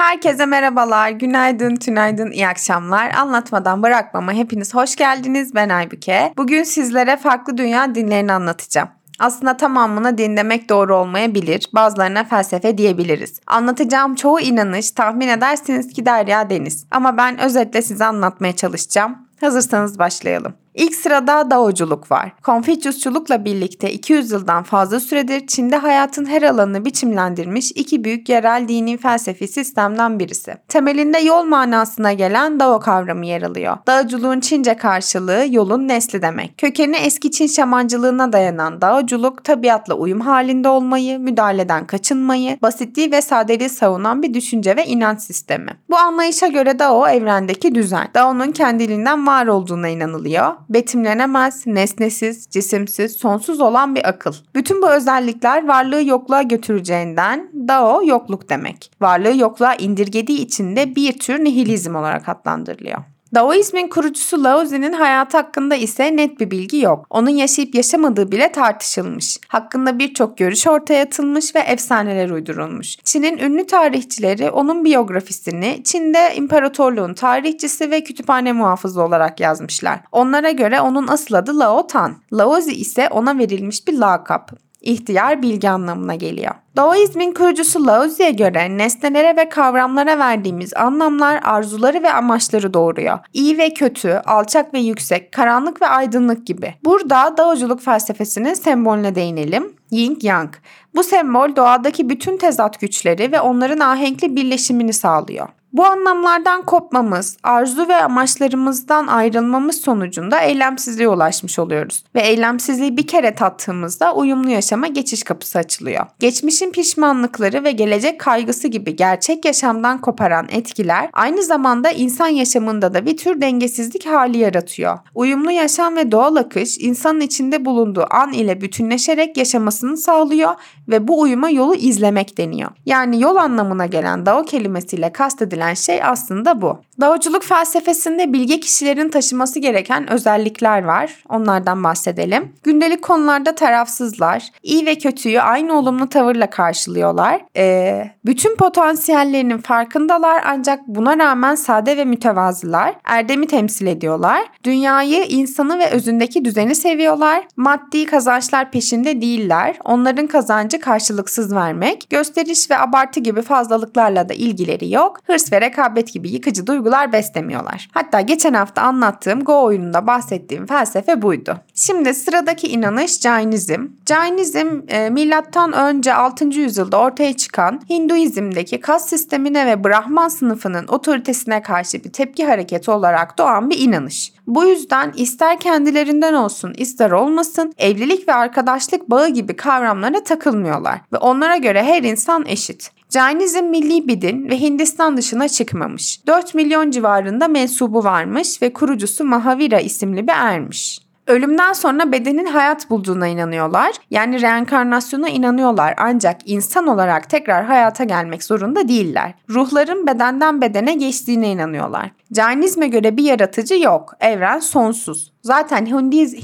Herkese merhabalar, günaydın, tünaydın, iyi akşamlar. Anlatmadan bırakmama hepiniz hoş geldiniz. Ben Aybüke. Bugün sizlere farklı dünya dinlerini anlatacağım. Aslında tamamını din demek doğru olmayabilir. Bazılarına felsefe diyebiliriz. Anlatacağım çoğu inanış tahmin edersiniz ki Derya Deniz. Ama ben özetle size anlatmaya çalışacağım. Hazırsanız başlayalım. İlk sırada Daoculuk var. Konfüçyüsçulukla birlikte 200 yıldan fazla süredir Çin'de hayatın her alanını biçimlendirmiş iki büyük yerel dini felsefi sistemden birisi. Temelinde yol manasına gelen Dao kavramı yer alıyor. Daoculuğun Çince karşılığı yolun nesli demek. Kökeni eski Çin şamancılığına dayanan Daoculuk tabiatla uyum halinde olmayı, müdahaleden kaçınmayı, basitliği ve sadeliği savunan bir düşünce ve inanç sistemi. Bu anlayışa göre Dao evrendeki düzen. Dao'nun kendiliğinden var olduğuna inanılıyor betimlenemez, nesnesiz, cisimsiz, sonsuz olan bir akıl. Bütün bu özellikler varlığı yokluğa götüreceğinden Dao yokluk demek. Varlığı yokluğa indirgediği için de bir tür nihilizm olarak adlandırılıyor. Daoizmin kurucusu Laozi'nin hayatı hakkında ise net bir bilgi yok. Onun yaşayıp yaşamadığı bile tartışılmış. Hakkında birçok görüş ortaya atılmış ve efsaneler uydurulmuş. Çin'in ünlü tarihçileri onun biyografisini Çin'de imparatorluğun tarihçisi ve kütüphane muhafızı olarak yazmışlar. Onlara göre onun asıl adı Lao Tan. Laozi ise ona verilmiş bir lakap ihtiyar bilgi anlamına geliyor. Daoizmin kurucusu Laozi'ye göre nesnelere ve kavramlara verdiğimiz anlamlar arzuları ve amaçları doğuruyor. İyi ve kötü, alçak ve yüksek, karanlık ve aydınlık gibi. Burada Daoculuk felsefesinin sembolüne değinelim. Yin Yang. Bu sembol doğadaki bütün tezat güçleri ve onların ahenkli birleşimini sağlıyor. Bu anlamlardan kopmamız, arzu ve amaçlarımızdan ayrılmamız sonucunda eylemsizliğe ulaşmış oluyoruz. Ve eylemsizliği bir kere tattığımızda uyumlu yaşama geçiş kapısı açılıyor. Geçmişin pişmanlıkları ve gelecek kaygısı gibi gerçek yaşamdan koparan etkiler aynı zamanda insan yaşamında da bir tür dengesizlik hali yaratıyor. Uyumlu yaşam ve doğal akış insanın içinde bulunduğu an ile bütünleşerek yaşamasını sağlıyor ve bu uyuma yolu izlemek deniyor. Yani yol anlamına gelen Dao kelimesiyle kastedilen edilen şey aslında bu. Daoculuk felsefesinde bilge kişilerin taşıması gereken özellikler var. Onlardan bahsedelim. Gündelik konularda tarafsızlar. iyi ve kötüyü aynı olumlu tavırla karşılıyorlar. Ee, bütün potansiyellerinin farkındalar ancak buna rağmen sade ve mütevazılar. Erdemi temsil ediyorlar. Dünyayı, insanı ve özündeki düzeni seviyorlar. Maddi kazançlar peşinde değiller. Onların kazancı karşılıksız vermek. Gösteriş ve abartı gibi fazlalıklarla da ilgileri yok. Hırs ve rekabet gibi yıkıcı duygular beslemiyorlar. Hatta geçen hafta anlattığım Go oyununda bahsettiğim felsefe buydu. Şimdi sıradaki inanış Jainizm. Jainizm e, milattan önce 6. yüzyılda ortaya çıkan Hinduizm'deki kas sistemine ve Brahman sınıfının otoritesine karşı bir tepki hareketi olarak doğan bir inanış. Bu yüzden ister kendilerinden olsun ister olmasın evlilik ve arkadaşlık bağı gibi kavramlara takılmıyorlar ve onlara göre her insan eşit. Cainizm milli bir din ve Hindistan dışına çıkmamış. 4 milyon civarında mensubu varmış ve kurucusu Mahavira isimli bir ermiş. Ölümden sonra bedenin hayat bulduğuna inanıyorlar. Yani reenkarnasyona inanıyorlar ancak insan olarak tekrar hayata gelmek zorunda değiller. Ruhların bedenden bedene geçtiğine inanıyorlar. Cainizme göre bir yaratıcı yok. Evren sonsuz. Zaten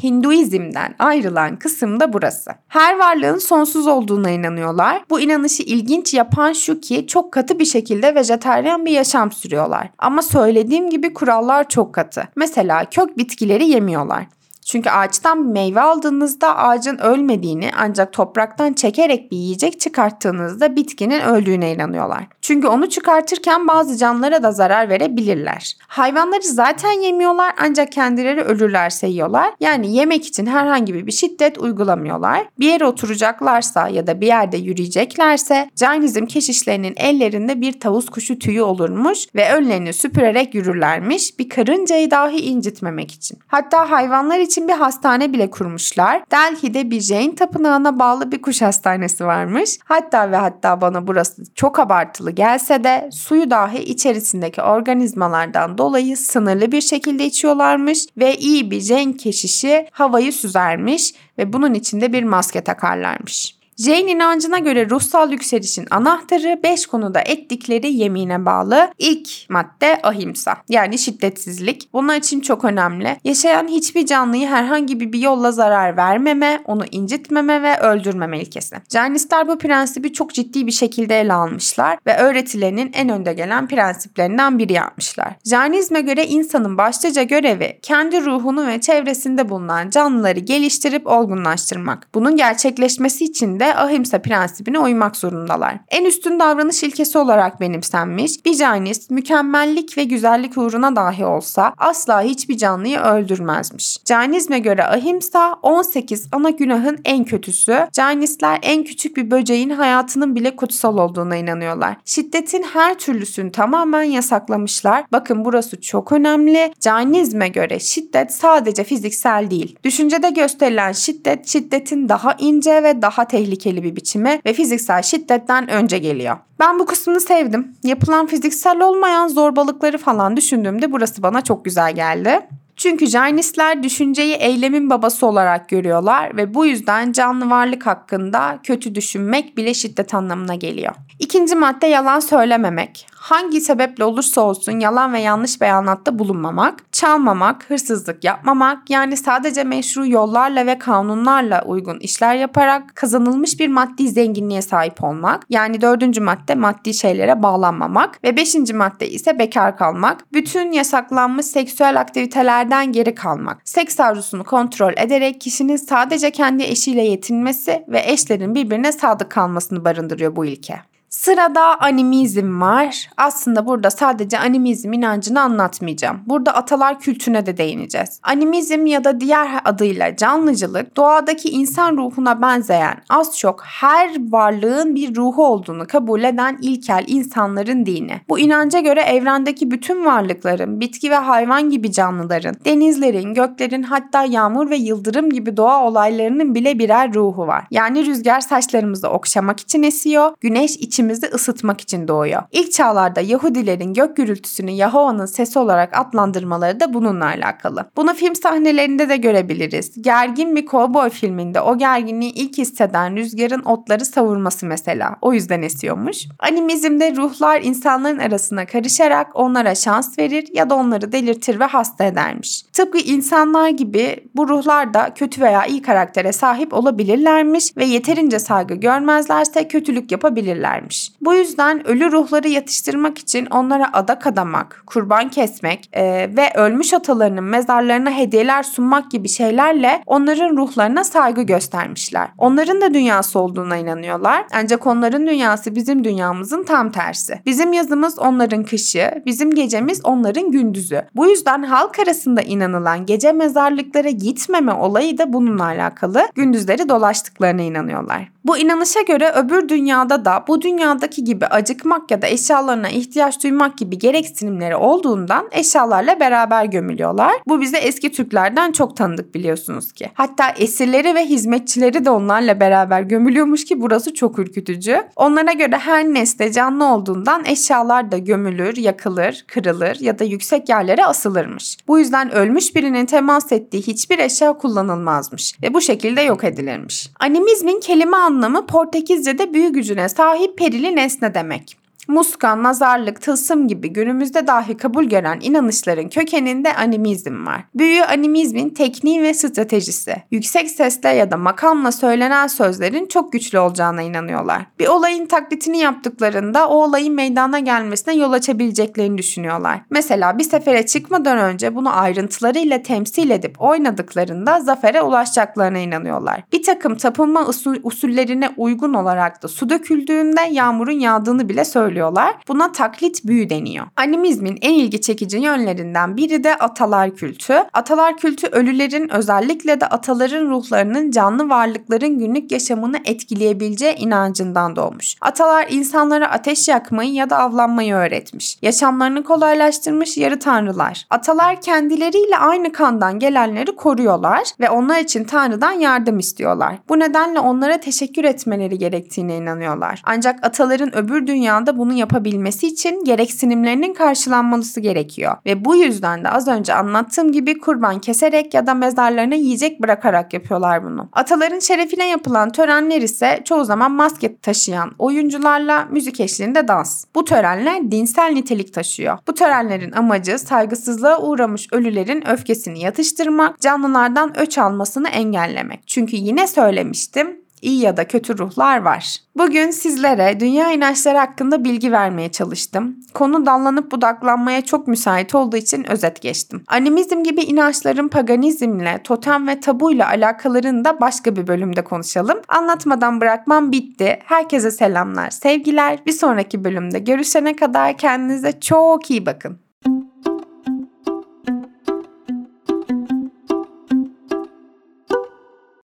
Hinduizm'den ayrılan kısım da burası. Her varlığın sonsuz olduğuna inanıyorlar. Bu inanışı ilginç yapan şu ki çok katı bir şekilde vejetaryen bir yaşam sürüyorlar. Ama söylediğim gibi kurallar çok katı. Mesela kök bitkileri yemiyorlar. Çünkü ağaçtan meyve aldığınızda ağacın ölmediğini ancak topraktan çekerek bir yiyecek çıkarttığınızda bitkinin öldüğüne inanıyorlar. Çünkü onu çıkartırken bazı canlılara da zarar verebilirler. Hayvanları zaten yemiyorlar ancak kendileri ölürlerse yiyorlar. Yani yemek için herhangi bir şiddet uygulamıyorlar. Bir yere oturacaklarsa ya da bir yerde yürüyeceklerse Cainizm keşişlerinin ellerinde bir tavus kuşu tüyü olurmuş ve önlerini süpürerek yürürlermiş bir karıncayı dahi incitmemek için. Hatta hayvanlar için için bir hastane bile kurmuşlar. Delhi'de bir Jain tapınağına bağlı bir kuş hastanesi varmış. Hatta ve hatta bana burası çok abartılı gelse de suyu dahi içerisindeki organizmalardan dolayı sınırlı bir şekilde içiyorlarmış ve iyi bir Jain keşişi havayı süzermiş ve bunun içinde bir maske takarlarmış. Jane inancına göre ruhsal yükselişin anahtarı 5 konuda ettikleri yemine bağlı. İlk madde ahimsa yani şiddetsizlik. Bunun için çok önemli. Yaşayan hiçbir canlıyı herhangi bir yolla zarar vermeme, onu incitmeme ve öldürmeme ilkesi. Jainistler bu prensibi çok ciddi bir şekilde ele almışlar ve öğretilerinin en önde gelen prensiplerinden biri yapmışlar. Jainizme göre insanın başlıca görevi kendi ruhunu ve çevresinde bulunan canlıları geliştirip olgunlaştırmak. Bunun gerçekleşmesi için de ahimsa prensibine uymak zorundalar. En üstün davranış ilkesi olarak benimsenmiş, bir Jainist mükemmellik ve güzellik uğruna dahi olsa asla hiçbir canlıyı öldürmezmiş. Jainizme göre ahimsa 18 ana günahın en kötüsü. Jainistler en küçük bir böceğin hayatının bile kutsal olduğuna inanıyorlar. Şiddetin her türlüsünü tamamen yasaklamışlar. Bakın burası çok önemli. Jainizme göre şiddet sadece fiziksel değil. Düşüncede gösterilen şiddet şiddetin daha ince ve daha tehlikeli bir biçimi ve fiziksel şiddetten önce geliyor. Ben bu kısmını sevdim. Yapılan fiziksel olmayan zorbalıkları falan düşündüğümde burası bana çok güzel geldi. Çünkü Jainistler düşünceyi eylemin babası olarak görüyorlar ve bu yüzden canlı varlık hakkında kötü düşünmek bile şiddet anlamına geliyor. İkinci madde yalan söylememek hangi sebeple olursa olsun yalan ve yanlış beyanatta bulunmamak, çalmamak, hırsızlık yapmamak yani sadece meşru yollarla ve kanunlarla uygun işler yaparak kazanılmış bir maddi zenginliğe sahip olmak. Yani dördüncü madde maddi şeylere bağlanmamak ve beşinci madde ise bekar kalmak. Bütün yasaklanmış seksüel aktivitelerden geri kalmak. Seks arzusunu kontrol ederek kişinin sadece kendi eşiyle yetinmesi ve eşlerin birbirine sadık kalmasını barındırıyor bu ilke. Sırada animizm var. Aslında burada sadece animizm inancını anlatmayacağım. Burada atalar kültüne de değineceğiz. Animizm ya da diğer adıyla canlıcılık doğadaki insan ruhuna benzeyen az çok her varlığın bir ruhu olduğunu kabul eden ilkel insanların dini. Bu inanca göre evrendeki bütün varlıkların, bitki ve hayvan gibi canlıların, denizlerin, göklerin hatta yağmur ve yıldırım gibi doğa olaylarının bile birer ruhu var. Yani rüzgar saçlarımızı okşamak için esiyor, güneş içimizi içimizi ısıtmak için doğuyor. İlk çağlarda Yahudilerin gök gürültüsünü Yahova'nın sesi olarak adlandırmaları da bununla alakalı. Bunu film sahnelerinde de görebiliriz. Gergin bir kovboy filminde o gerginliği ilk hisseden rüzgarın otları savurması mesela. O yüzden esiyormuş. Animizmde ruhlar insanların arasına karışarak onlara şans verir ya da onları delirtir ve hasta edermiş. Tıpkı insanlar gibi bu ruhlar da kötü veya iyi karaktere sahip olabilirlermiş ve yeterince saygı görmezlerse kötülük yapabilirlermiş edilmiş. Bu yüzden ölü ruhları yatıştırmak için onlara adak adamak, kurban kesmek e, ve ölmüş atalarının mezarlarına hediyeler sunmak gibi şeylerle onların ruhlarına saygı göstermişler. Onların da dünyası olduğuna inanıyorlar. Ancak onların dünyası bizim dünyamızın tam tersi. Bizim yazımız onların kışı, bizim gecemiz onların gündüzü. Bu yüzden halk arasında inanılan gece mezarlıklara gitmeme olayı da bununla alakalı. Gündüzleri dolaştıklarına inanıyorlar. Bu inanışa göre öbür dünyada da bu dünyadaki gibi acıkmak ya da eşyalarına ihtiyaç duymak gibi gereksinimleri olduğundan eşyalarla beraber gömülüyorlar. Bu bize eski Türklerden çok tanıdık biliyorsunuz ki. Hatta esirleri ve hizmetçileri de onlarla beraber gömülüyormuş ki burası çok ürkütücü. Onlara göre her nesne canlı olduğundan eşyalar da gömülür, yakılır, kırılır ya da yüksek yerlere asılırmış. Bu yüzden ölmüş birinin temas ettiği hiçbir eşya kullanılmazmış ve bu şekilde yok edilirmiş. Animizmin kelime anlamı Portekizce'de büyü gücüne sahip perili nesne demek. Muska, nazarlık, tılsım gibi günümüzde dahi kabul gören inanışların kökeninde animizm var. Büyü animizmin tekniği ve stratejisi. Yüksek sesle ya da makamla söylenen sözlerin çok güçlü olacağına inanıyorlar. Bir olayın taklitini yaptıklarında o olayın meydana gelmesine yol açabileceklerini düşünüyorlar. Mesela bir sefere çıkmadan önce bunu ayrıntılarıyla temsil edip oynadıklarında zafere ulaşacaklarına inanıyorlar. Bir takım tapınma usul, usullerine uygun olarak da su döküldüğünde yağmurun yağdığını bile söylüyorlar söylüyorlar. Buna taklit büyü deniyor. Animizmin en ilgi çekici yönlerinden biri de atalar kültü. Atalar kültü ölülerin özellikle de ataların ruhlarının canlı varlıkların günlük yaşamını etkileyebileceği inancından doğmuş. Atalar insanlara ateş yakmayı ya da avlanmayı öğretmiş. Yaşamlarını kolaylaştırmış yarı tanrılar. Atalar kendileriyle aynı kandan gelenleri koruyorlar ve onlar için tanrıdan yardım istiyorlar. Bu nedenle onlara teşekkür etmeleri gerektiğine inanıyorlar. Ancak ataların öbür dünyada bunu bunu yapabilmesi için gereksinimlerinin karşılanması gerekiyor. Ve bu yüzden de az önce anlattığım gibi kurban keserek ya da mezarlarına yiyecek bırakarak yapıyorlar bunu. Ataların şerefine yapılan törenler ise çoğu zaman maske taşıyan oyuncularla müzik eşliğinde dans. Bu törenler dinsel nitelik taşıyor. Bu törenlerin amacı saygısızlığa uğramış ölülerin öfkesini yatıştırmak, canlılardan öç almasını engellemek. Çünkü yine söylemiştim, iyi ya da kötü ruhlar var. Bugün sizlere dünya inançları hakkında bilgi vermeye çalıştım. Konu dallanıp budaklanmaya çok müsait olduğu için özet geçtim. Animizm gibi inançların paganizmle, totem ve tabuyla alakalarını da başka bir bölümde konuşalım. Anlatmadan bırakmam bitti. Herkese selamlar, sevgiler. Bir sonraki bölümde görüşene kadar kendinize çok iyi bakın.